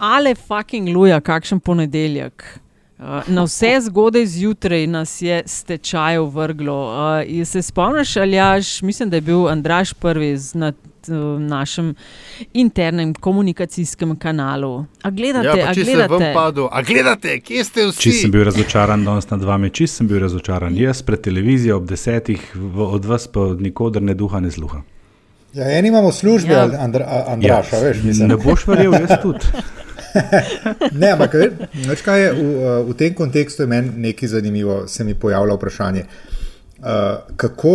Ale fucking luja, kakšen ponedeljek. Uh, na vse zgodaj zjutraj nas je stečaj vrglo. Uh, se spomniš, ali jaš, mislim, da je bil Andraš prvi na uh, našem internem komunikacijskem kanalu. A gledate, ja, a če gledate? se vam padu, a gledate, kje ste vsi? Če sem bil razočaran danes nad vami, če sem bil razočaran, jaz pred televizijo ob desetih, v, od vas pa nikoder ne duha, ne sluha. Ja, eni imamo službe, Ja. Andra, a- Andraša, ja. veš, mislim. Ne boš verjel, jaz tudi. Ne, ampak ve- veš, kaj je v, uh, v tem kontekstu je meni nekaj zanimivo, se mi pojavlja vprašanje. Uh, kako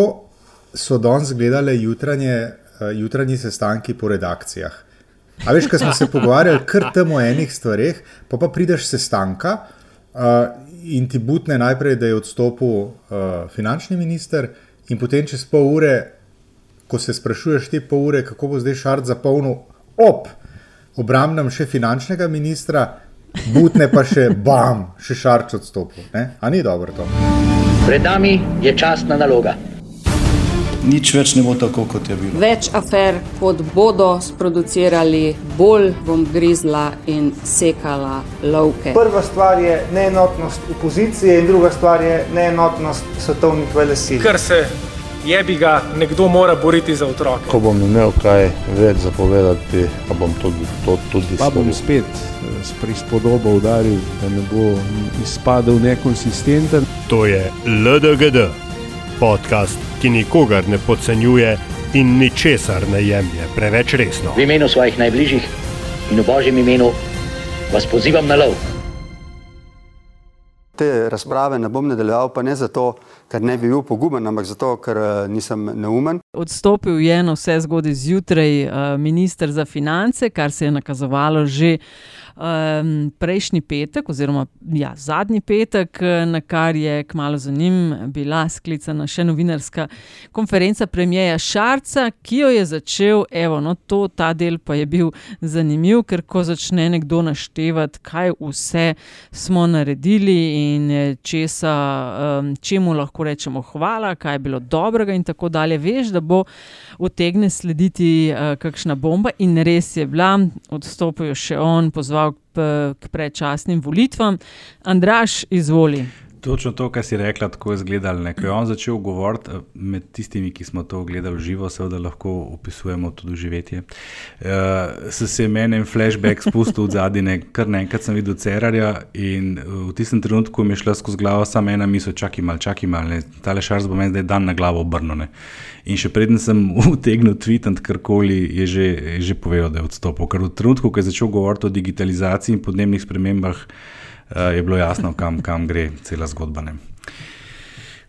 so danes gledale jutranje, uh, jutranji sestanki po redakcijah? A veš, ko smo se pogovarjali kar tam o enih stvareh, pa pa prideš sestanka uh, in ti butne najprej, da je odstopil uh, finančni minister, in potem čez pol ure, ko se sprašuješ te pol ure, kako bo zdaj šart zapolnil op obrambnem še finančnega ministra, butne pa še bam, še šarč odstopil. Ne? A ni dobro to? Pred nami je časna naloga. Nič več ne bo tako, kot je bilo. Več afer, kot bodo sproducirali, bolj bom grizla in sekala lovke. Prva stvar je neenotnost opozicije, in druga stvar je neenotnost svetovnih velesil. Ker se jebi ga, nekdo mora boriti za otroke. Ko bom imel kaj več zapovedati, pa bom tudi to tudi Pa bom spet eh, s prispodobo udaril, da ne bo izpadel nekonsistenten. To je LDGD, podcast, ki nikogar ne podcenjuje in ničesar ne jemlje preveč resno. V imenu svojih najbližjih in v božjem imenu vas pozivam na lov. Te razprave ne bom nadaljeval, pa ne zato, ker ne bi bil poguben, ampak zato, ker eh, nisem neumen. Odstopil je na vse zgodaj zjutraj uh, ministr za finance, kar se je nakazovalo že um, prejšnji petek, oziroma ja, zadnji petek, eh, na kar je kmalo za njim bila sklicana še novinarska konferenca premijeja Šarca, ki jo je začel, evo, no, to, ta del pa je bil zanimiv, ker ko začne nekdo naštevati, kaj vse smo naredili in eh, česa, um, čemu lahko rečemo hvala, kaj je bilo dobrega in tako dalje, veš, da bo utegne slediti uh, kakšna bomba in res je bila, odstopil je še on, pozval k, k predčasnim volitvam. Andraš, izvoli. Točno to, kar si rekla, tako je izgledalo. Ko je on začel govoriti eh, med tistimi, ki smo to gledali živo, seveda lahko opisujemo tudi živetje. Uh, se, je meni en flashback spustil v zadnje, kar naenkrat sem videl Cerarja in eh, v tistem trenutku mi je šla skozi glavo samo ena misel, čakaj mal, čakaj mal, ne. tale šars bo meni zdaj dan na glavo obrnjene. In še preden sem utegnil tweetati karkoli, je že, je že povedal, da je odstopil. Ker v trenutku, ko je začel govoriti o digitalizaciji in podnebnih spremembah, je bilo jasno, kam, kam gre cela zgodba. Ne.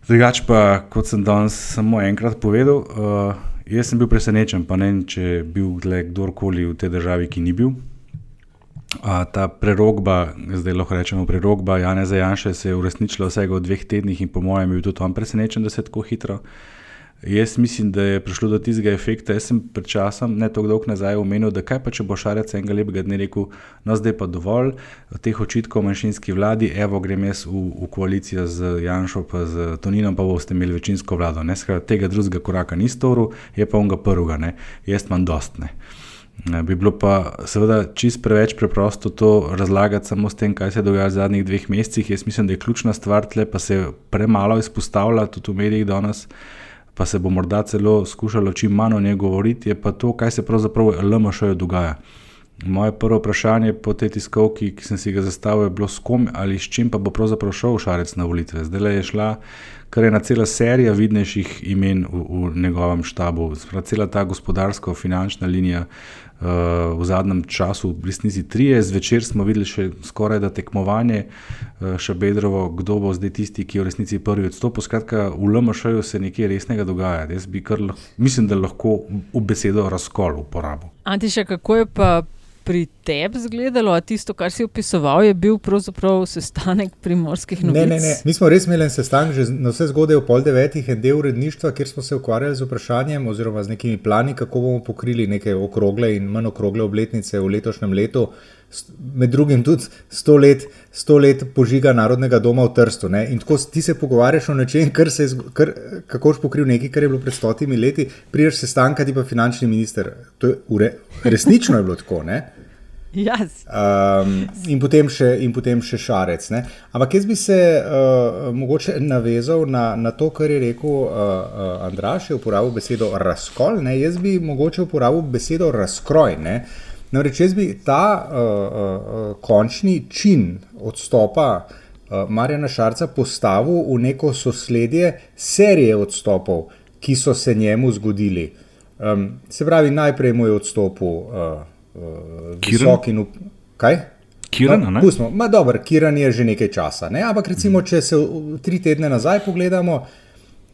Drugač pa, kot sem danes samo enkrat povedal, uh, jaz sem bil presenečen, pa ne vem, če je bil gle kdorkoli v tej državi, ki ni bil. Uh, ta prerogba, zdaj lahko rečemo prerogba Janeza Janša, se je uresničila vsega v dveh tednih in po mojem je bil tudi on presenečen, da se je tako hitro. Jaz mislim, da je prišlo do tistega efekta. Jaz sem pred časom, ne tako dolgo nazaj, omenil, da kaj pa če bo Šarec enega lepega dne rekel, no zdaj pa dovolj teh očitkov manjšinski vladi, evo grem jaz v, v koalicijo z Janšo pa z Toninom, pa boste imeli večinsko vlado. Ne? Skratka, tega drugega koraka ni storil, je pa on ga prvega, ne? jaz imam dostne. Ne, Bi bilo pa seveda čist preveč preprosto to razlagati samo s tem, kaj se dogaja v zadnjih dveh mesecih. Jaz mislim, da je ključna stvar tle, pa se premalo izpostavlja tudi v medijih danes, pa se bo morda celo skušalo čim manj o njej govoriti, je pa to, kaj se pravzaprav v LMŠ-ju dogaja. Moje prvo vprašanje po tej tiskovki, ki sem si ga zastavil, je bilo, s kom ali s čim pa bo pravzaprav šel Šarec na volitve. Zdaj je šla kar ena cela serija vidnejših imen v, v njegovem štabu, Sprav, cela ta gospodarsko-finančna linija. V zadnjem času, v resnici trije, zvečer smo videli še skoraj da tekmovanje, uh, še Bedrovo, kdo bo zdaj tisti, ki je v resnici prvi odstopil. Skratka, v LMŠ-ju se nekaj resnega dogaja. Jaz bi kar, mislim, da lahko v besedo razkol uporabo. Antiša, kako je pa pri tebi izgledalo? A tisto, kar si opisoval, je bil pravzaprav sestanek primorskih Ne, novic? ne, ne. Mi smo res imeli en sestanek že na vse zgodaj o pol devetih, en del uredništva, kjer smo se ukvarjali z vprašanjem oziroma z nekimi plani, kako bomo pokrili neke okrogle in manj okrogle obletnice v letošnjem letu. Med drugim tudi sto let, sto let požiga Narodnega doma v Trstu. Ne? In tako ti se pogovarjaš o nečem, kar se je, kar, kako boš pokril nekaj, kar je bilo pred stotimi leti, prideš sestanka, ti pa finančni minister. To je ure, resnično je bilo tako. Ne? Yes. Um, in, potem še, in potem še šarec. Ne? Ampak jaz bi se uh, mogoče navezal na, na to, kar je rekel uh, uh, Andraš, je uporabil besedo razkol. Ne? Jaz bi mogoče uporabil besedo razkroj. Ne? Namreč jaz bi ta uh, uh, končni čin odstopa uh, Marjana Šarca postavil v neko sosledje serije odstopov, ki so se njemu zgodili. Um, se pravi, najprej mu je odstopil. Uh, uh, visok in up... kaj? Kiran, no, pustimo, ma dobro, Kiran je že nekaj časa. Ne? Ampak recimo, če se tri tedne nazaj pogledamo,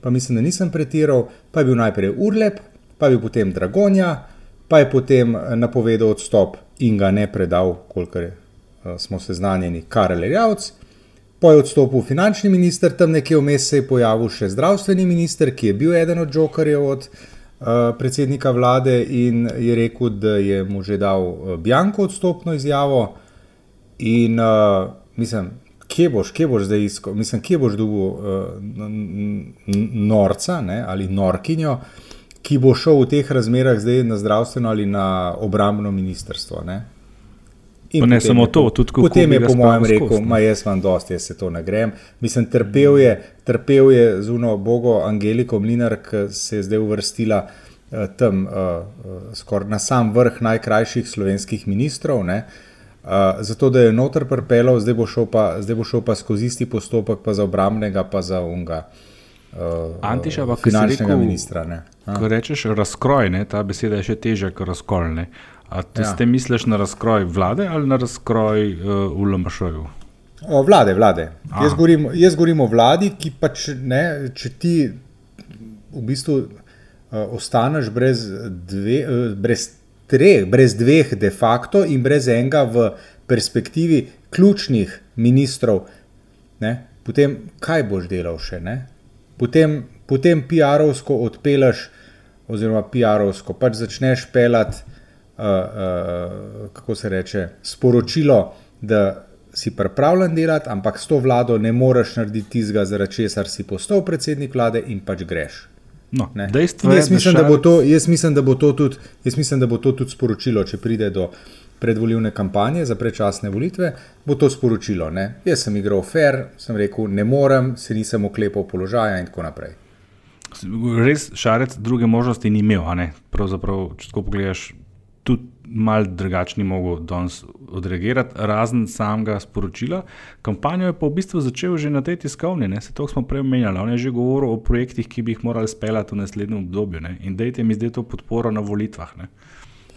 pa mislim, da nisem pretiral, pa je bil najprej Urlep, pa je bil potem Dragonja, pa je potem eh, napovedal odstop in ga ne predal, kolikor uh, smo seznanjeni, Karel Javc. Po je odstopil finančni minister, tam nekje vmes se je pojavil še zdravstveni minister, ki je bil eden od jokerjev od uh, Eh, predsednika vlade in je rekel, da je mu že dal eh, Bjanko odstopno izjavo. In uh, mislim, kje boš, kje boš zdaj iskal, mislim, kje boš dobil uh, norca ne, ali norkinjo, ki bo šel v teh razmerah zdaj na zdravstveno ali na obrambno ministrstvo. Ne. In ne samo to, tudi kako. Potem je, po mojem, rekel, ma jaz imam dosti, jaz se to ne grem. Mislim, trpel je, trpel je z uno bogo Angeliko Mlinar, ki se je zdaj uvrstila uh, tam uh, skoraj na sam vrh najkrajših slovenskih ministrov. Ne? Uh, zato, da je noter prpelo, zdaj bo šel pa, zdaj bo šel pa skozi isti postopek, pa za obrambnega, pa za unga. Uh, Antiša, pa finančnega rekel, ministra. Ko rečeš razkroj, ne, ta beseda je še težja kot razkolne. A ti ja. misliš na razkroj vlade ali na razkroj uh, v LMŠ-ju? Vlade, vlade. Jaz govorim, jaz govorim o vladi, ki pač ne, če ti v bistvu uh, ostaneš brez, dve, uh, brez treh, brez dveh de facto in brez enega v perspektivi ključnih ministrov, ne, potem kaj boš delal še? Ne? Potem, potem PR-ovsko odpelaš, oziroma PR-ovsko pač začneš pelati uh, uh, kako se reče, sporočilo, da si pripravljen delati, ampak s to vlado ne moreš narediti tizga, zaradi česar si postal predsednik vlade in pač greš. No, jaz, mislim, da to, jaz, mislim, da tudi, jaz mislim, da bo to tudi sporočilo, če pride do predvoljivne kampanje za predčasne volitve, bo to sporočilo. Ne? Jaz sem igral fair, sem rekel, ne morem, se nisem oklepal položaja in tako naprej. Res šarec druge možnosti ni imel, Pravzaprav, če tako pogledaš, tudi malo drugačni mogel danes odreagirati, razen samega sporočila. Kampanjo je pa v bistvu začel že na tej tiskovni, ne? se to smo prej omenjali. On je že govoril o projektih, ki bi jih morali speljati v naslednjem obdobju ne? in dajte mi zdaj to podporo na volitvah. Ne?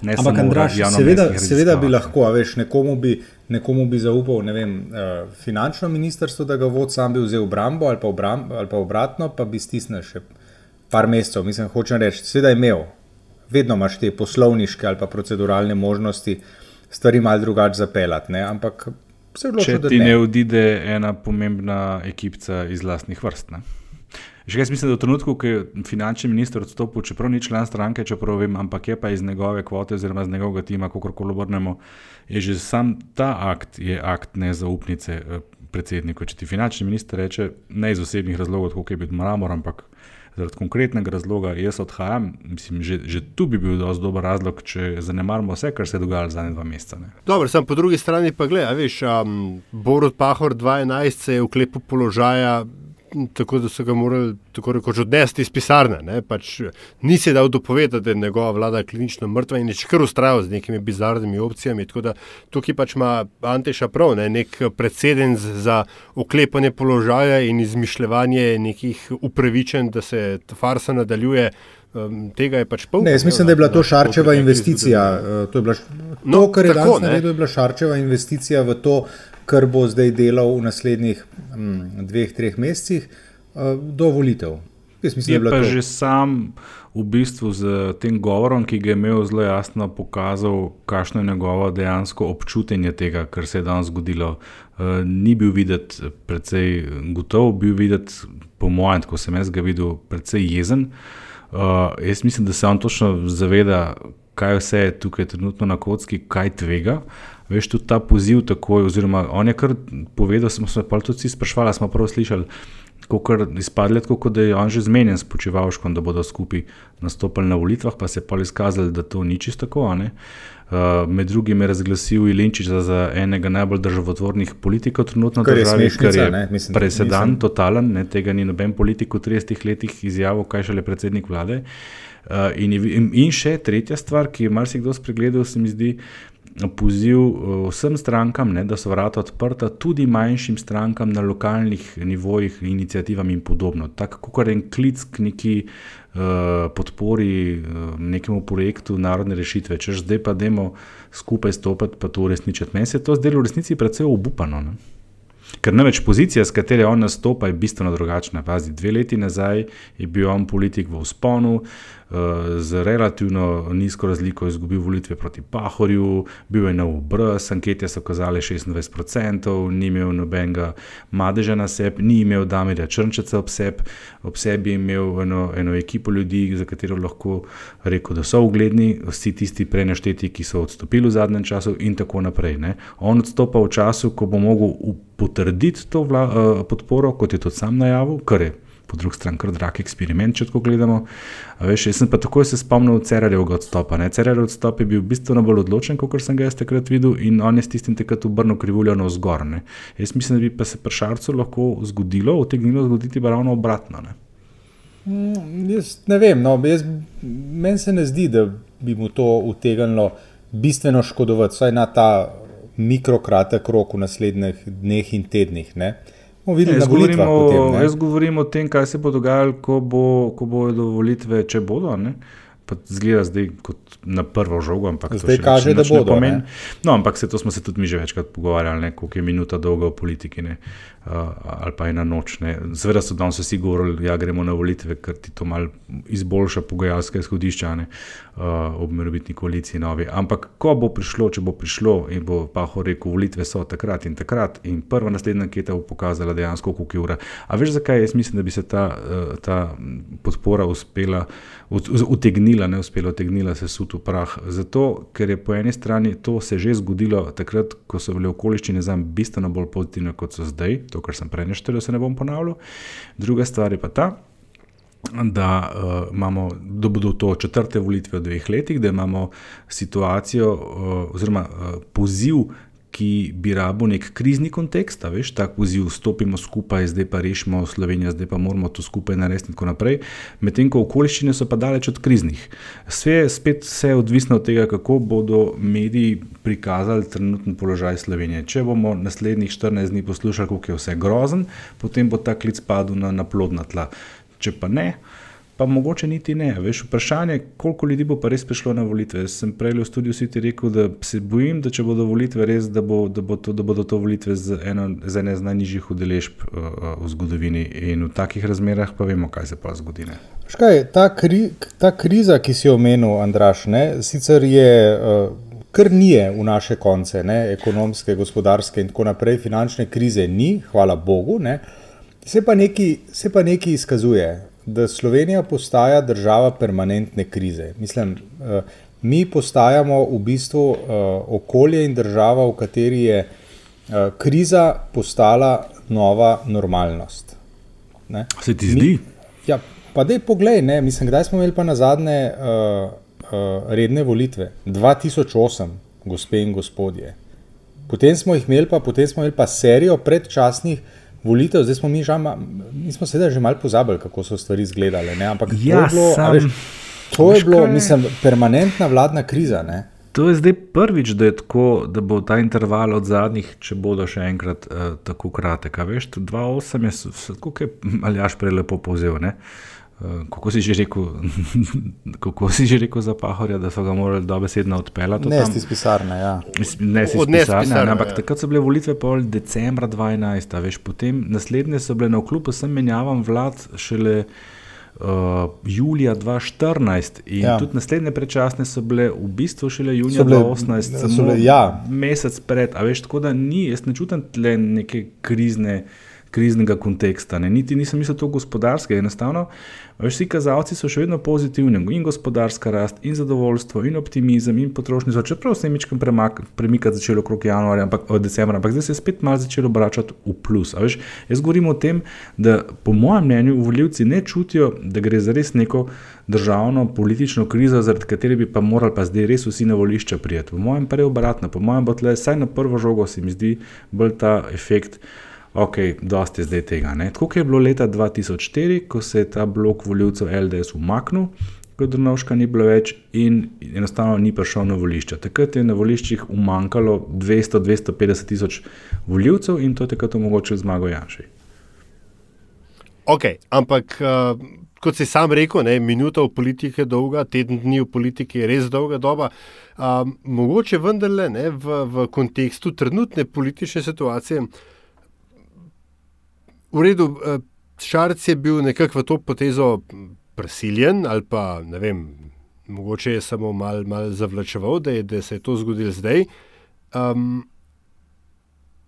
Ne Ampak, Andraš, seveda, seveda bi lahko, veš, nekomu bi, nekomu bi zaupal ne vem, uh, finančno ministrstvo, da ga vod sam bi vzel v obrambo ali pa, obram, ali pa obratno, pa bi stisnil še par mesecev. Mislim, hočem reči, seveda je imel, vedno imaš te poslovniške ali pa proceduralne možnosti stvari malo drugače zapeljati. Ne? Ampak se odločil, da ti ne. ne odide ena pomembna ekipa iz vlastnih vrst. Ne? Še jaz mislim, da v trenutku, ko je finančni minister odstopil, čeprav ni član stranke, čeprav vem, ampak je pa iz njegove kvote oziroma iz njegovega tima, kako koli obrnemo, je že sam ta akt, je akt nezaupnice eh, predsedniku. Če ti finančni minister reče, ne iz osebnih razlogov, kot je bil Mramor, ampak zaradi konkretnega razloga jaz odhajam. Mislim, že, že tu bi bil dovolj dober razlog, če zanemarimo vse, kar se je dogajalo zadnje dva meseca. Ne. Dobro, sem po drugi strani pa gledaj, veš, um, Borod Pahor 2.11 se je v klepu položaja tako da so ga morali tako rekoč odnesti iz pisarne. Pač, ni se dal dopovedati, da je njegova vlada klinično mrtva in je kar ustrajal z nekimi bizarnimi opcijami. Da, tukaj pač ima Anteša prav, ne? nek predseden za oklepanje položaja in izmišljanje nekih upravičen, da se ta farsa nadaljuje. Um, tega je pač pol. Ne, jaz mislim, da je bila to šarčeva investicija. Uh, to, bila, to no, kar je danes naredil, je bila šarčeva investicija v to, kar bo zdaj delal v naslednjih um, dveh, treh mesecih uh, do volitev. Mislim, je pa to. že sam v bistvu z tem govorom, ki ga je imel, zelo jasno pokazal, kakšno je njegovo dejansko občutenje tega, kar se je danes zgodilo. Uh, ni bil videti precej gotov, bil videti, po mojem, ko sem jaz ga videl, precej jezen. Uh, jaz mislim, da se on točno zaveda, kaj vse je tukaj trenutno na kocki, kaj tvega. Veš, tudi ta poziv takoj, oziroma on je kar povedal, smo se pa tudi sprašvali, smo prav slišali, kako izpadle, tako da je on že zmenjen s počivalškom, da bodo skupaj nastopili na volitvah, pa se je pa izkazalo, da to ni čisto tako. Uh, med drugim je razglasil Ilinčiča za enega najbolj državotvornih politikov trenutno v državi, kar je presedan, totalen, ne, tega ni noben politik v 30 letih izjavil, kaj šele predsednik vlade. Uh, in, in, in še tretja stvar, ki je marsikdo spregledal, se mi zdi, poziv vsem strankam, ne, da so vrata odprta, tudi manjšim strankam na lokalnih nivojih, inicijativam in podobno. Tako kot en klic k neki uh, podpori uh, nekemu projektu narodne rešitve, če zdaj pa demo skupaj stopiti, pa to uresničiti. Meni se to zdelo v resnici precej obupano. Ne. Ker namreč pozicija, s katero on nastopa, je bistveno drugačna. Pazi, dve leti nazaj je bil on politik v usponu, z relativno nizko razliko izgubil volitve proti Pahorju, bil je na obrz, ankete so kazale 26%, ni imel nobenega madeža na sebi, ni imel Damirja Črnčeca ob sebi, ob sebi je imel eno, eno ekipo ljudi, za katero lahko rekel, da so ugledni, vsi tisti prenešteti, ki so odstopili v zadnjem času in tako naprej. Ne. On odstopa v času, ko bo mogel potrditi to vla, uh, podporo, kot je tudi sam najavil, kar je po drugi strani kar drag eksperiment, če tako gledamo. Veš, jaz sem pa takoj se spomnil Cerarjevega odstopa. Cerarjev odstop je bil bistveno bolj odločen, kot sem ga jaz takrat videl, in on je s tistim takrat obrnil krivuljo na vzgor. Ne. Jaz mislim, da bi pa se pršarcu lahko zgodilo, utegnilo zgoditi pa ravno obratno. Ne. Mm, jaz ne vem, no, meni se ne zdi, da bi mu to utegnilo bistveno škodovati, vsaj na ta mikrokratek rok v naslednjih dneh in tednih. Ne. Uh, Videli, jaz, govorim o, potem, jaz govorim o tem, kaj se bo dogajalo, ko, bo, ko bodo volitve, če bodo. Ne? Zgleda zdaj kot na prvo žogo, ampak zdaj kaže, da bodo. No, ampak se, to smo se tudi mi že večkrat pogovarjali, koliko je minuta dolga v politiki. Ne? uh, ali pa ena noč. Zveda so danes vsi govorili, da ja, gremo na volitve, ker ti to malo izboljša pogajalske izhodišča uh, ob merovitni koaliciji novi. Ampak ko bo prišlo, če bo prišlo in bo pa ho rekel, volitve so takrat in takrat in prva naslednja anketa bo pokazala dejansko, koliko je ura. A veš, zakaj jaz mislim, da bi se ta, uh, ta podpora uspela, utegnila, ne uspela, utegnila se sut v prah? Zato, ker je po eni strani to se že zgodilo takrat, ko so bile okoliščine za me bistveno bolj pozitivne, kot so zdaj to, kar sem prej naštel, se ne bom ponavljal. Druga stvar je pa ta, da, uh, imamo, da bodo to četrte volitve v dveh letih, da imamo situacijo uh, oziroma uh, poziv ki bi rabo nek krizni kontekst, veš, tako poziv, stopimo skupaj, zdaj pa rešimo Slovenijo, zdaj pa moramo to skupaj narediti in tako naprej. Medtem ko okoliščine so pa daleč od kriznih. Vse je spet vse odvisno od tega, kako bodo mediji prikazali trenutni položaj Slovenije. Če bomo naslednjih 14 dni poslušali, kako je vse grozen, potem bo ta klic padel na, na plodna tla. Če pa ne, pa mogoče niti ne. Veš, vprašanje, koliko ljudi bo pa res prišlo na volitve. Jaz sem prej v studiu City rekel, da se bojim, da če bodo volitve res, da, bo, da, bo to, da bodo to volitve z, eno, z ene z najnižjih udeležb uh, v zgodovini. In v takih razmerah pa vemo, kaj se pa zgodi. Škaj, ta, kri, ta kriza, ki si jo omenil, Andraš, ne, sicer je. Uh, Ker ni v naše konce, ne, ekonomske, gospodarske in tako naprej, finančne krize ni, hvala Bogu, ne, se pa nekaj izkazuje da Slovenija postaja država permanentne krize. Mislim, uh, mi postajamo v bistvu uh, okolje in država, v kateri je uh, kriza postala nova normalnost. Ne? Se ti zdi? Mi, ja, pa da je pogled, ne, mislim, kdaj smo imeli pa na zadnje uh, uh, redne volitve? 2008, gospe in gospodje. Potem smo jih imeli, pa potem smo imeli pa serijo predčasnih volitev, zdaj smo mi, žal, mi smo sedaj že malo pozabili, kako so stvari izgledale. Ne? Ampak ja, to je bilo, sam, veš, to je bilo mislim, permanentna vladna kriza. Ne? To je zdaj prvič, da, je tako, da bo ta interval od zadnjih, če bodo še enkrat uh, tako kratek. Veš, 2-8 je, kako je Aljaš prej lepo povzel. Eh, kako si že rekel, kako si že rekel za Pahorja, da so ga morali dobesedno odpeljati? Ne, iz pisarne. Ja. Ne, iz pisarne, pisarne, ampak ja. takrat so bile volitve pol decembra 2011, veš, potem naslednje so bile na vkljub vsem menjavam vlad šele. Uh, julija 2014 in ja. tudi naslednje prečasne so bile v bistvu šele junija 2018, samo ja. mesec pred. A veš, tako da ni, jaz ne čutim tle neke krizne uh, kriznega konteksta, ne? niti nisem mislil to gospodarskega. Enostavno, vsi kazalci so še vedno pozitivni, in gospodarska rast, in zadovoljstvo, in optimizem, in potrošništvo. Čeprav se je mečkim premikati začelo okrog januarja, ampak od decembra, ampak zdaj se je spet malo začelo obračati v plus. Veš, jaz govorim o tem, da po mojem mnenju voljivci ne čutijo, da gre za res neko državno politično krizo, zaradi katere bi pa morali pa zdaj res vsi na volišča prijeti. Po mojem pa je obratno, po mojem bo tle, saj na prvo žogo se mi zdi bolj ta efekt ok, dosti je zdaj tega. Tako je bilo leta 2004, ko se je ta blok voljivcev LDS umaknil, ko Drnovška ni bilo več in enostavno ni prišel na volišča. Takrat je na voliščih umankalo 200-250 tisoč voljivcev in to je takrat omogočilo zmago Janša. Ok, ampak. Uh... Kot si sam rekel, ne, minuta v politiki je dolga, teden dni v politiki je res dolga doba. Um, mogoče vendarle ne, v, v kontekstu trenutne politične situacije, V redu, eh, Šarc je bil nekako v to potezo prisiljen, ali pa ne vem, mogoče je samo malo mal zavlačeval, da, da se je to zgodilo zdaj. Um,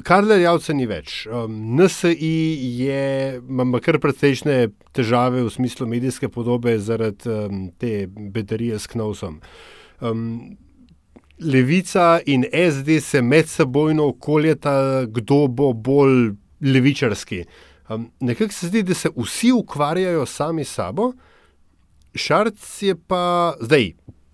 Karler Javca ni več. Um, NSI je, ima kar precejšnje težave v smislu medijske podobe zaradi um, te bedarije s Knausom. Um, Levica in SD se med sebojno okoljeta, kdo bo bolj levičarski. Um, Nekako se zdi, da se vsi ukvarjajo sami s sabo, Šarc je pa zdaj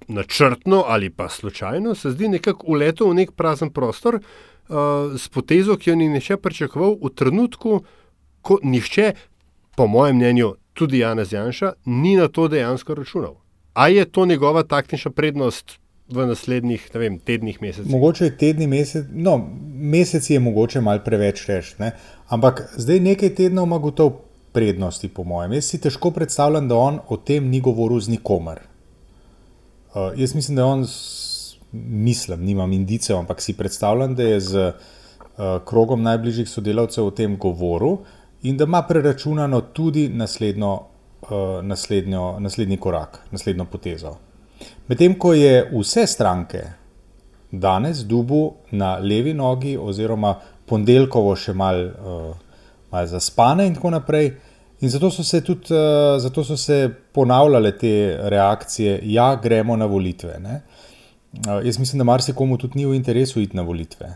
načrtno ali pa slučajno, se zdi nekako uletel v nek prazen prostor uh, s potezo, ki jo ni nihče pričakoval v trenutku, ko nihče, po mojem mnenju, tudi Janez Janša, ni na to dejansko računal. A je to njegova taktična prednost? V naslednjih vem, tednih, mesecih. Mogoče tedni mesec, no, mesec je mogoče malo preveč reči, Ampak zdaj nekaj tednov ima gotovo prednosti, po mojem. Jaz si težko predstavljam, da on o tem ni govoril z nikomer. Uh, jaz mislim, da on, mislim, nimam indicev, ampak si predstavljam, da je z uh, krogom najbližjih sodelavcev o tem govoril in da ima preračunano tudi naslednjo, uh, naslednjo, naslednji korak, naslednjo potezo. Medtem ko je vse stranke danes dubu na levi nogi, oziroma ponedeljkovo še malo uh, mal zaspane in tako naprej. In zato so se tudi uh, zato so se ponavljale te reakcije, ja, gremo na volitve. Uh, jaz mislim, da marsikomu tudi ni v interesu iti na volitve.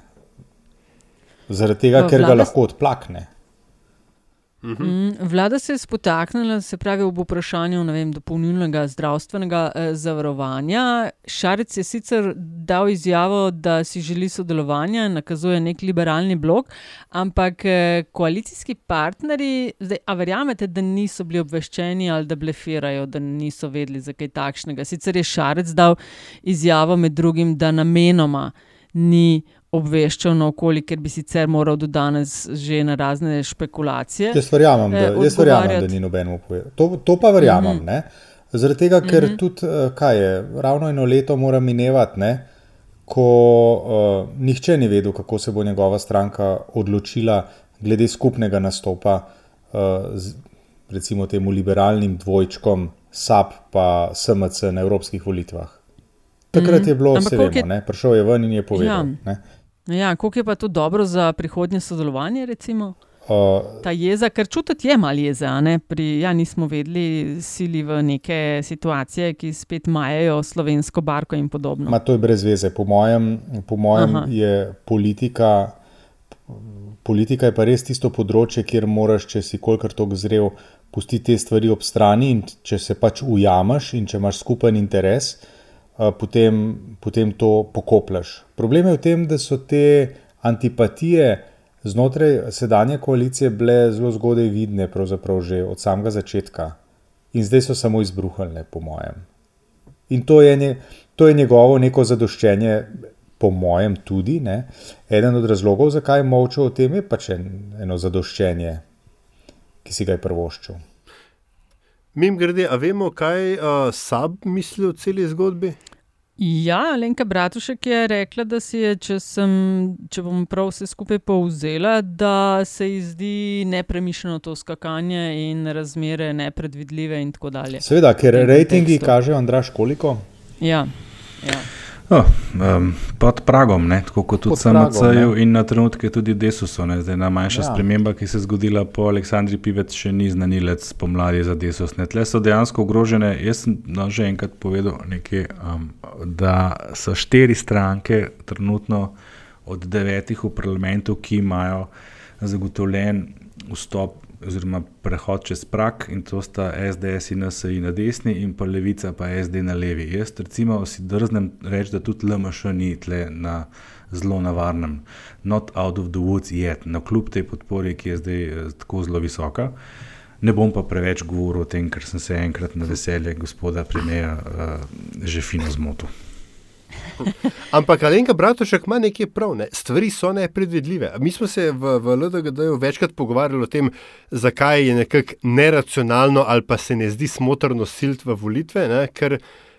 Zaradi tega, ker ga lahko odplakne. Mhm. Mm, vlada se je spotaknila, se pravi, ob vprašanju vem, dopolnilnega zdravstvenega eh, zavarovanja. Šarec je sicer dal izjavo, da si želi sodelovanja in nakazuje nek liberalni blok, ampak eh, koalicijski partnerji, zdaj, a verjamete, da niso bili obveščeni ali da blefirajo, da niso vedeli za kaj takšnega. Sicer je Šarec dal izjavo med drugim, da namenoma ni obveščal na okolje, ker bi sicer moral do danes že na razne špekulacije. Jaz verjamem, da, eh, jaz verjamem, da ni nobeno povedal. To, to pa verjamem. Mm -hmm. Zaradi tega, ker mm -hmm. tudi, eh, kaj je, ravno eno leto mora minevati, ne, ko uh, nihče ni vedel, kako se bo njegova stranka odločila glede skupnega nastopa uh, z recimo temu liberalnim dvojčkom SAP pa SMC na evropskih volitvah. Takrat mm -hmm. je bilo vse, vemo, je... prišel je ven in je povedal. Ja. Ja, kako je pa to dobro za prihodnje sodelovanje? Recimo? Ta jeza, ker čutiti je malo jeza, ne? Pri, ja, nismo vedeli, sili v neke situacije, ki spet majajo slovensko barko in podobno. Ma to je brez veze. Po mojem, po mojem je politika, politika je pa res tisto področje, kjer moraš, če si kolikor tok zrel, pustiti te stvari ob strani in če se pač ujamaš in če imaš skupen interes potem, potem to pokopljaš. Problem je v tem, da so te antipatije znotraj sedanje koalicije bile zelo zgodaj vidne, pravzaprav že od samega začetka, in zdaj so samo izbruhnile, po mojem. In to je, nje, to je njegovo neko zadoščenje, po mojem, tudi. Ne? Eden od razlogov, zakaj je molčal o tem, je pač en, eno zadoščenje, ki si ga je prvoščil. Mim grede, a vemo, kaj uh, Sab misli o celi zgodbi? Ja, Lenka Bratušek je rekla, da si je, če, sem, če bom prav vse skupaj povzela, da se ji zdi nepremišljeno to skakanje in razmere nepredvidljive in tako dalje. Seveda, ker rejtingi kažejo, Andraš, koliko? Ja. ja. Oh, um, pod pragom, ne? tako kot tudi SMC-ju in na trenutke tudi Desusu. Ne? Zdaj, ena manjša ja. sprememba, ki se je zgodila po Aleksandri Pivec, še ni znanilec pomladi za Desus. Ne? Tle so dejansko ogrožene. Jaz sem no, že enkrat povedal, nekaj, um, da so štiri stranke trenutno od devetih v parlamentu, ki imajo zagotovljen vstop oziroma prehod čez prak in to sta SDS in NSI na desni in pa levica pa SD na levi. Jaz recimo si drznem reči, da tudi LMŠ ni tle na zelo navarnem, not out of the woods yet, na kljub tej podpori, ki je zdaj eh, tako zelo visoka. Ne bom pa preveč govoril o tem, ker sem se enkrat na veselje gospoda premija uh, že fino zmotil. Ampak Alenka Bratušek ima nekaj prav, ne? stvari so nepredvidljive. Mi smo se v, v LDGD-ju večkrat pogovarjali o tem, zakaj je nekako neracionalno ali pa se ne zdi smotrno silt v volitve, ne? ker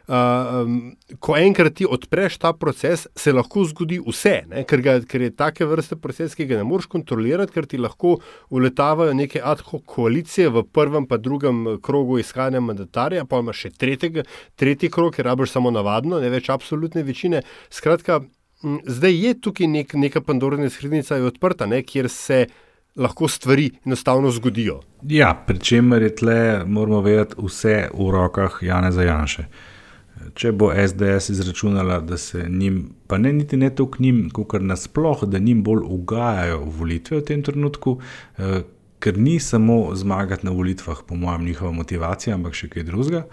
um, ko enkrat ti odpreš ta proces, se lahko zgodi vse, ker, ga, ker je take vrste proces, ki ga ne moreš kontrolirati, ker ti lahko uletavajo neke ad hoc koalicije v prvem, pa drugem krogu iskanja mandatarja, pa imaš še tretjega, tretji krog, ker rabiš samo navadno, ne več absolutne večine. Skratka, zdaj je tukaj nek, neka pandorna skrinjica odprta, ne, kjer se. Lahko stvari enostavno zgodijo. Ja, pri čemer je tle, moramo vedeti, vse v rokah Jana Zajanša. Če bo SDS izračunala, da se njim, pa ne niti ne toliko njim, kot nasplošno, da njim bolj ugajajo volitve v tem trenutku, eh, ker ni samo zmagati na volitvah, po mojem, njihova motivacija, ampak še kaj drugega,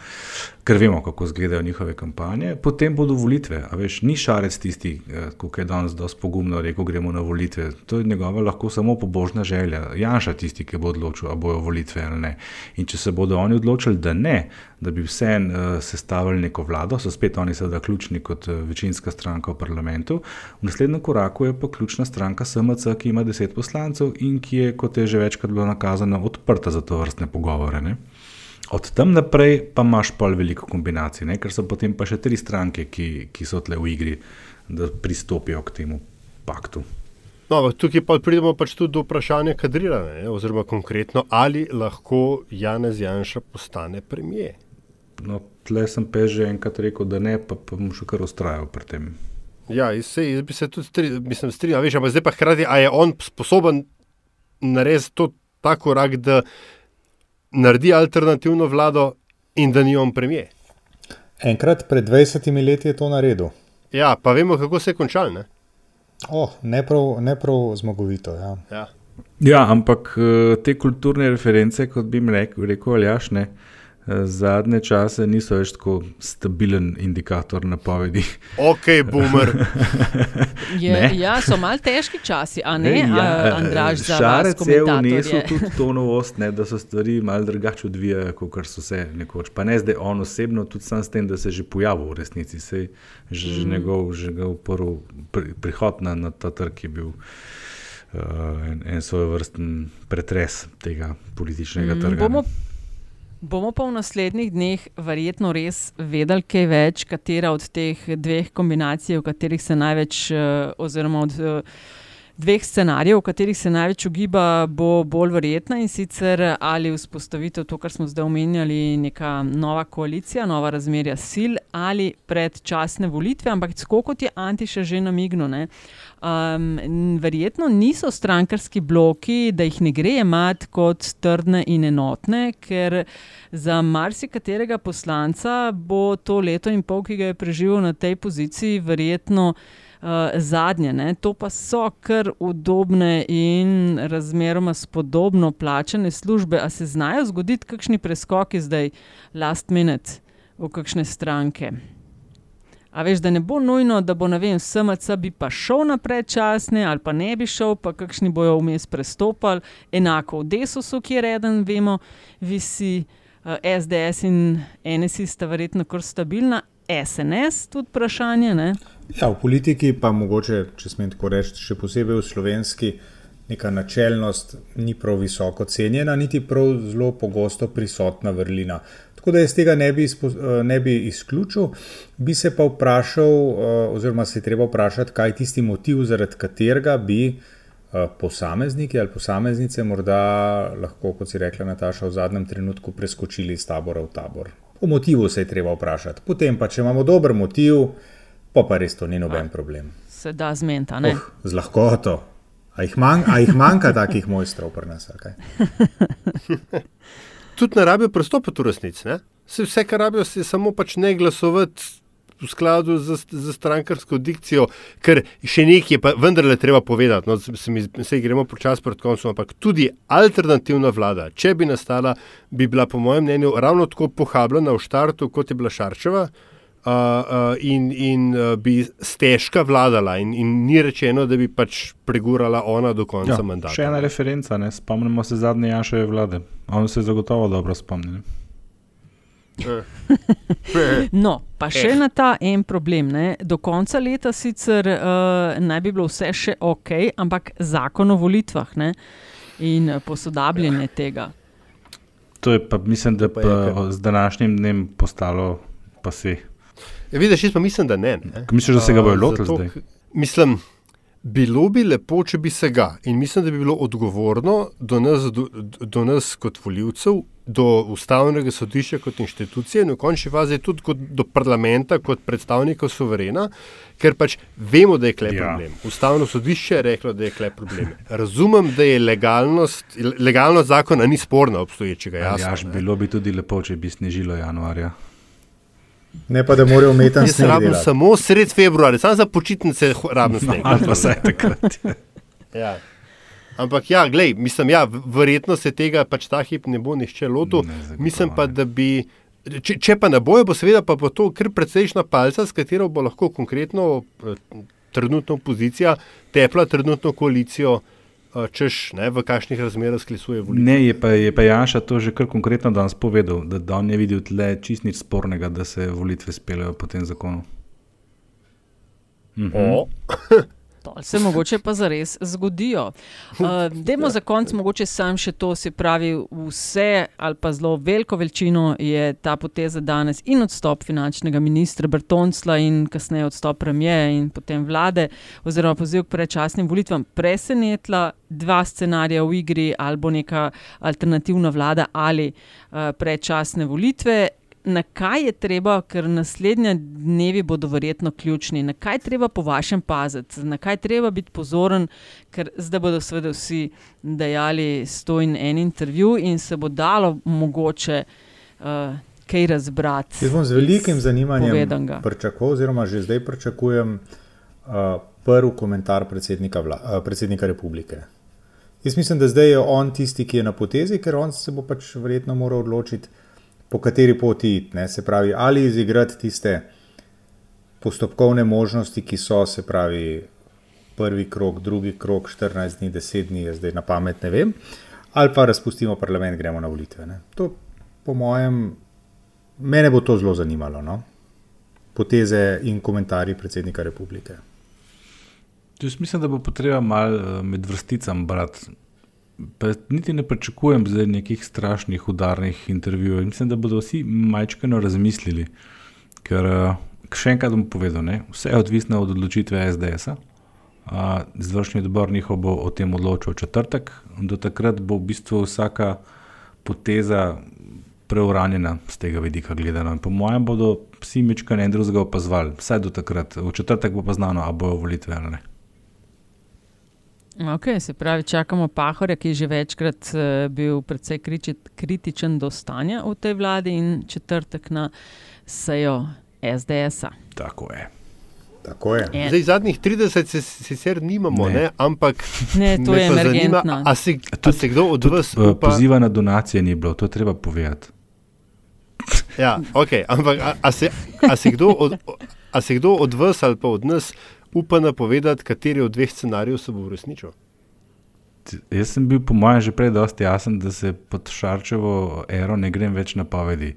ker vemo, kako izgledajo njihove kampanje, potem bodo volitve. Veš, ni šarec tisti, eh, ki je danes dosti pogumno rekel, gremo na volitve. To je njegova lahko samo pobožna želja. Janša tisti, ki bo odločil, ali bojo volitve ali ne. In če se bodo oni odločili, da ne, da bi vse uh, sestavili neko vlado, so spet oni seveda ključni kot uh, večinska stranka v parlamentu. V naslednjem koraku je pa ključna stranka SMC, ki ima deset poslancev in ki je, kot je že večkrat bilo nakazano, odprta za to vrstne pogovore. Ne? Od tam naprej pa imaš pol veliko kombinacij, ne? ker so potem pa še tri stranke, ki, ki so tle v igri, da pristopijo k temu paktu. No, tukaj pa pridemo pač tudi do vprašanja kadriranja, oziroma konkretno, ali lahko Janez Janša postane premijer. No, tle sem pa že enkrat rekel, da ne, pa, pa bom še kar ustrajal pri tem. Ja, se, jaz bi se tudi stri, mislim, strinjal, veš, ampak zdaj pa hkrati, a je on sposoben narediti to tako rak, da naredi alternativno vlado in da ni on premijer. Enkrat pred 20 leti je to naredil. Ja, pa vemo, kako se je končal. Ne, oh, ne, prav, ne prav zmagovito. Ja. Ja. ja, ampak eh, te kulturne reference, kot bi mi rekel, rekel Aljaš, ne. Uh, zadnje čase niso več tako stabilen indikator napovedi. Ok, boomer. je, ja, so mal težki časi, a ne, ja, Andraž, za Šarec je vnesel tudi to novost, ne, da se stvari mal drugače odvijajo, kot so se nekoč. Pa ne zdaj on osebno, tudi sam s tem, da se je že pojavil v resnici, se že, mm. že njegov, že njegov prvi pri, prihod na, na ta trg je bil. Uh, en, en svoj vrsten pretres tega političnega mm, trga. Bomo Bomo pa v naslednjih dneh verjetno res vedeli, kaj več, katera od teh dveh kombinacij, v katerih se največ, eh, oziroma od eh, dveh scenarijev, v katerih se največ ugiba, bo bolj verjetna in sicer ali vzpostavitev to, kar smo zdaj omenjali, neka nova koalicija, nova razmerja sil ali predčasne volitve, ampak tako kot je Antiša že namignil. Um, verjetno niso strankarski bloki, da jih ne gre imeti kot trdne in enotne, ker za marsikaterega poslanca bo to leto in pol, ki ga je preživel na tej poziciji, verjetno zadnje. Ne? To pa so kar udobne in razmeroma spodobno plačene službe. A se znajo zgoditi kakšni preskoki zdaj, last minute, v kakšne stranke? A veš, da ne bo nujno, da bo ne vem, SMC bi pa šel na predčasne ali pa ne bi šel, pa kakšni bojo vmes prestopali, enako v Desusu, kjer eden, vemo, visi uh, eh, SDS in NSI sta verjetno kar stabilna, SNS tudi vprašanje. Ne? Ja, v politiki pa mogoče, če smem tako reči, še posebej v slovenski. Neka načelnost ni prav visoko cenjena, niti prav zelo pogosto prisotna vrlina. Tako da jaz tega ne bi, eh, ne bi izključil, bi se pa vprašal, eh, oziroma se je treba vprašati, kaj je tisti motiv, zaradi katerega bi eh, posamezniki ali posameznice morda lahko, kot si rekla, Nataša, v zadnjem trenutku preskočili iz tabora v tabor. O motivu se je treba vprašati. Potem pa, če imamo dober motiv, pa pa res to ni noben problem. Se da zmenta, ne? Oh, z lahkoto. A jih, man, a jih manjka takih mojstrov pri nas? Tudi ne rabijo pristopiti v resnici. Vse, kar rabijo, je samo pač ne glasovati v skladu z, z strankarsko dikcijo, ker še nekaj je pa vendarle treba povedati. No, se mi se gremo počasi pred koncem, ampak tudi alternativna vlada, če bi nastala, bi bila po mojem mnenju ravno tako pohabljena v štartu, kot je bila Šarčeva. Uh, uh, in in uh, bi stežka vladala, in, in ni rečeno, da bi pač pregurala ona do konca ja, mandata. Še ena referenca, ne? spomnimo se zadnje Janševe vlade. On se je zagotovo dobro spomnil. no, pa še na ta en problem. Ne? Do konca leta sicer uh, naj bi bilo vse še ok, ampak zakon o volitvah ne? in posodabljanje tega. To je pa, mislim, da pa pa z današnjim dnem postalo pa vse. Ja, vidiš, jaz pa mislim, da ne. ne? Misliš, da se ga bojo lotili zdaj? Mislim. Bilo bi lepo, če bi se ga. In mislim, da bi bilo odgovorno do nas, do, do nas kot voljivcev, do ustavnega sodišča kot inštitucije, in v končni fazi tudi do parlamenta kot predstavnika suverena, ker pač vemo, da je klep ja. problem. Ustavno sodišče je reklo, da je klep problem. Razumem, da je legalnost, legalnost zakona ni sporna obstoječega. Jasno, ja, bilo bi tudi lepo, če bi snežilo januarja. Ne pa, da morajo tam sneg. Rabim samo sred februarja, samo za počitnice rabim sneg. No, pa vse takrat. ja. Ampak ja, glej, mislim, ja, verjetno se tega pač ta hip ne bo nišče lotil. Mislim pa, da bi. Če, če pa ne bojo, bo seveda pa bo to kar precejšna palca, s katero bo lahko konkretno trenutno opozicija tepla trenutno koalicijo češ, ne, v kakšnih razmerah sklicuje volitve. Ne, je pa, je pa Janša to že kar konkretno danes povedal, da, da on ne vidi tle čist nič spornega, da se volitve speljejo po tem zakonu. Mhm. To se mogoče pa zares zgodijo. Uh, Demo za konec, mogoče sam še to, se pravi, vse ali pa zelo veliko večino je ta poteza danes in odstop finančnega ministra Bertoncla in kasneje odstop premijeja in potem vlade oziroma poziv k predčasnim volitvam presenetila. Dva scenarija v igri, ali bo neka alternativna vlada ali uh, predčasne volitve na kaj je treba, ker naslednji dnevi bodo verjetno ključni, na kaj treba po vašem paziti, na kaj treba biti pozoren, ker zdaj bodo seveda vsi dejali sto in en intervju in se bo dalo mogoče. Uh, Kaj razbrati? Jaz bom z velikim zanimanjem pričakoval, oziroma že zdaj pričakujem uh, prvi komentar predsednika, vla, uh, predsednika republike. Jaz mislim, da zdaj je on tisti, ki je na potezi, ker on se bo pač verjetno moral odločiti, po kateri poti iti. Se pravi, ali izigrati tiste postopkovne možnosti, ki so, se pravi, prvi krok, drugi krok, 14 dni, 10 dni, zdaj na pamet ne vem, ali pa razpustimo parlament, gremo na volitve. Ne? To, po mojem, mene bo to zelo zanimalo. No? Poteze in komentarji predsednika republike. Jaz mislim, da bo potreba malo eh, med vrsticami brati Pa niti ne pričakujem zdaj nekih strašnih udarnih intervjujev. Mislim, da bodo vsi majčkano razmislili. Ker, eh, še enkrat bom povedal, ne, vse je odvisno od odločitve SDS. Zvršni odbor njihov bo o tem odločil četrtek, do takrat bo v bistvu vsaka poteza preuranjena z tega vidika gledano. In po mojem bodo vsi mečkani en drugega opazovali, vsaj do takrat. V četrtek bo pa znano, ali bojo volitve ali ne. Okay, se pravi, čakamo Pahorja, ki je že večkrat uh, bil precej kritičen do stanja v tej vladi in četrtek na sejo SDS-a. Tako je. Tako je. je. Zdaj, zadnjih 30 se sicer nimamo, ne. Ne, ampak ne, to je emergentno. A se, a se kdo od vas upa... poziva na donacije ni bilo, to treba povedati. Ja, okay, ampak a, a, se, a, se od, a se kdo od vas ali pa od nas upa napovedati, kateri od dveh scenarijev se bo uresničil? Jaz sem bil, po mojem, že prej dosti jasen, da se pod Šarčevo ero ne grem več napovedi.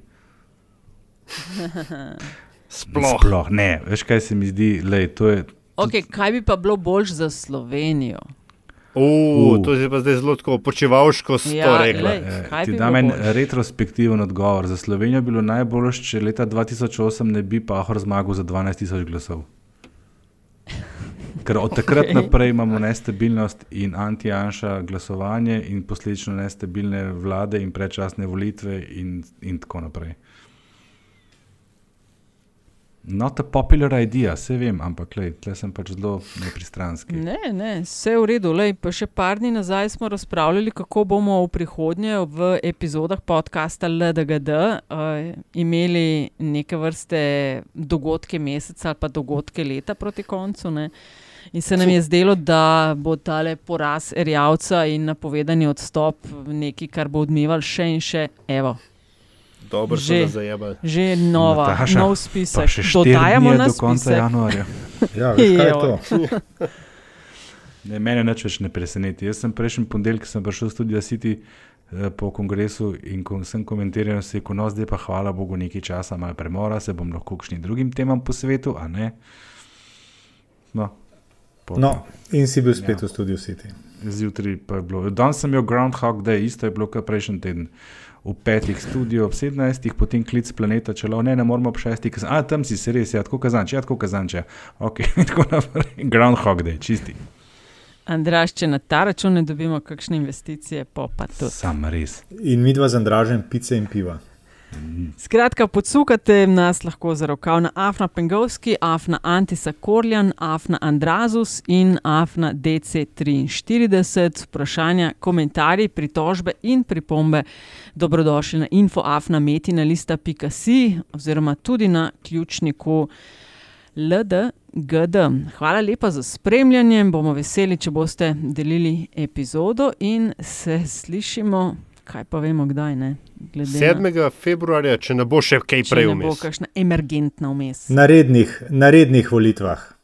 Sploh. Sploh ne, veš kaj se mi zdi. Lej, je, okay, kaj bi pa bilo boljš za Slovenijo? Uh, uh. To je pa zdaj zelo počevalško ja, to rekla. E, ti dam en retrospektiven odgovor. Za Slovenijo bi bilo najboljše, če leta 2008 ne bi Pahor zmagal za 12.000 glasov. Ker od takrat okay. naprej imamo nestabilnost in anti-anša glasovanje, in posledično nestabilne vlade in predčasne volitve, in, in tako naprej. Not a popular idea, vse vem, ampak tle sem pač zelo nepristranski. Ne, ne, vse je v redu. Lej, pa še par dni nazaj smo razpravljali, kako bomo v prihodnje v epizodah podcasta LDGD uh, imeli neke vrste dogodke meseca ali pa dogodke leta proti koncu. Ne. In se nam je zdelo, da bo ta poraz Erjavca in napovedani odstop nekaj, kar bo odmeval še in še. Evo, Dobro, že, že nova, Nataša, nov spisek. Še dodajamo na do konca januarja. ja, veš, kaj je to? ne, mene nič več ne preseneti. Jaz sem prejšnji ponedeljek prišel v studio City eh, po kongresu in ko sem komentiral, se je ko no, zdaj pa hvala Bogu nekaj časa, malo premora, se bom lahko kakšnim drugim temam posvetil, a ne. No, no in si bil spet ja. v studio City. Zjutraj pa je bilo. Danes sem imel Groundhog Day, isto je bilo kot prejšnji teden v petih studio, ob sedemnajstih, potem klic planeta, če lo ne, ne moramo ob šestih, a tam si se res, ja, tako kazanče, ja, tako kazanče. Ok, tako naprej. Groundhog Day, čisti. Andraš, če na ta račun ne dobimo kakšne investicije, pa pa to. Sam res. In mi dva z Andražem pice in piva. Skratka, podsukate nas lahko za rokav na Afna Pengovski, Afna Antisa Korjan, Afna Andrazus in Afna DC43. Vprašanja, komentarji, pritožbe in pripombe dobrodošli na infoafnametina.si oziroma tudi na ključniku LDGD. Hvala lepa za spremljanje, bomo veseli, če boste delili epizodo in se slišimo kaj pa vemo, kdaj. 7. Na... februarja, če ne bo še kaj prej vmes. Ne bo kakšna emergentna vmes. Na rednih, na rednih volitvah.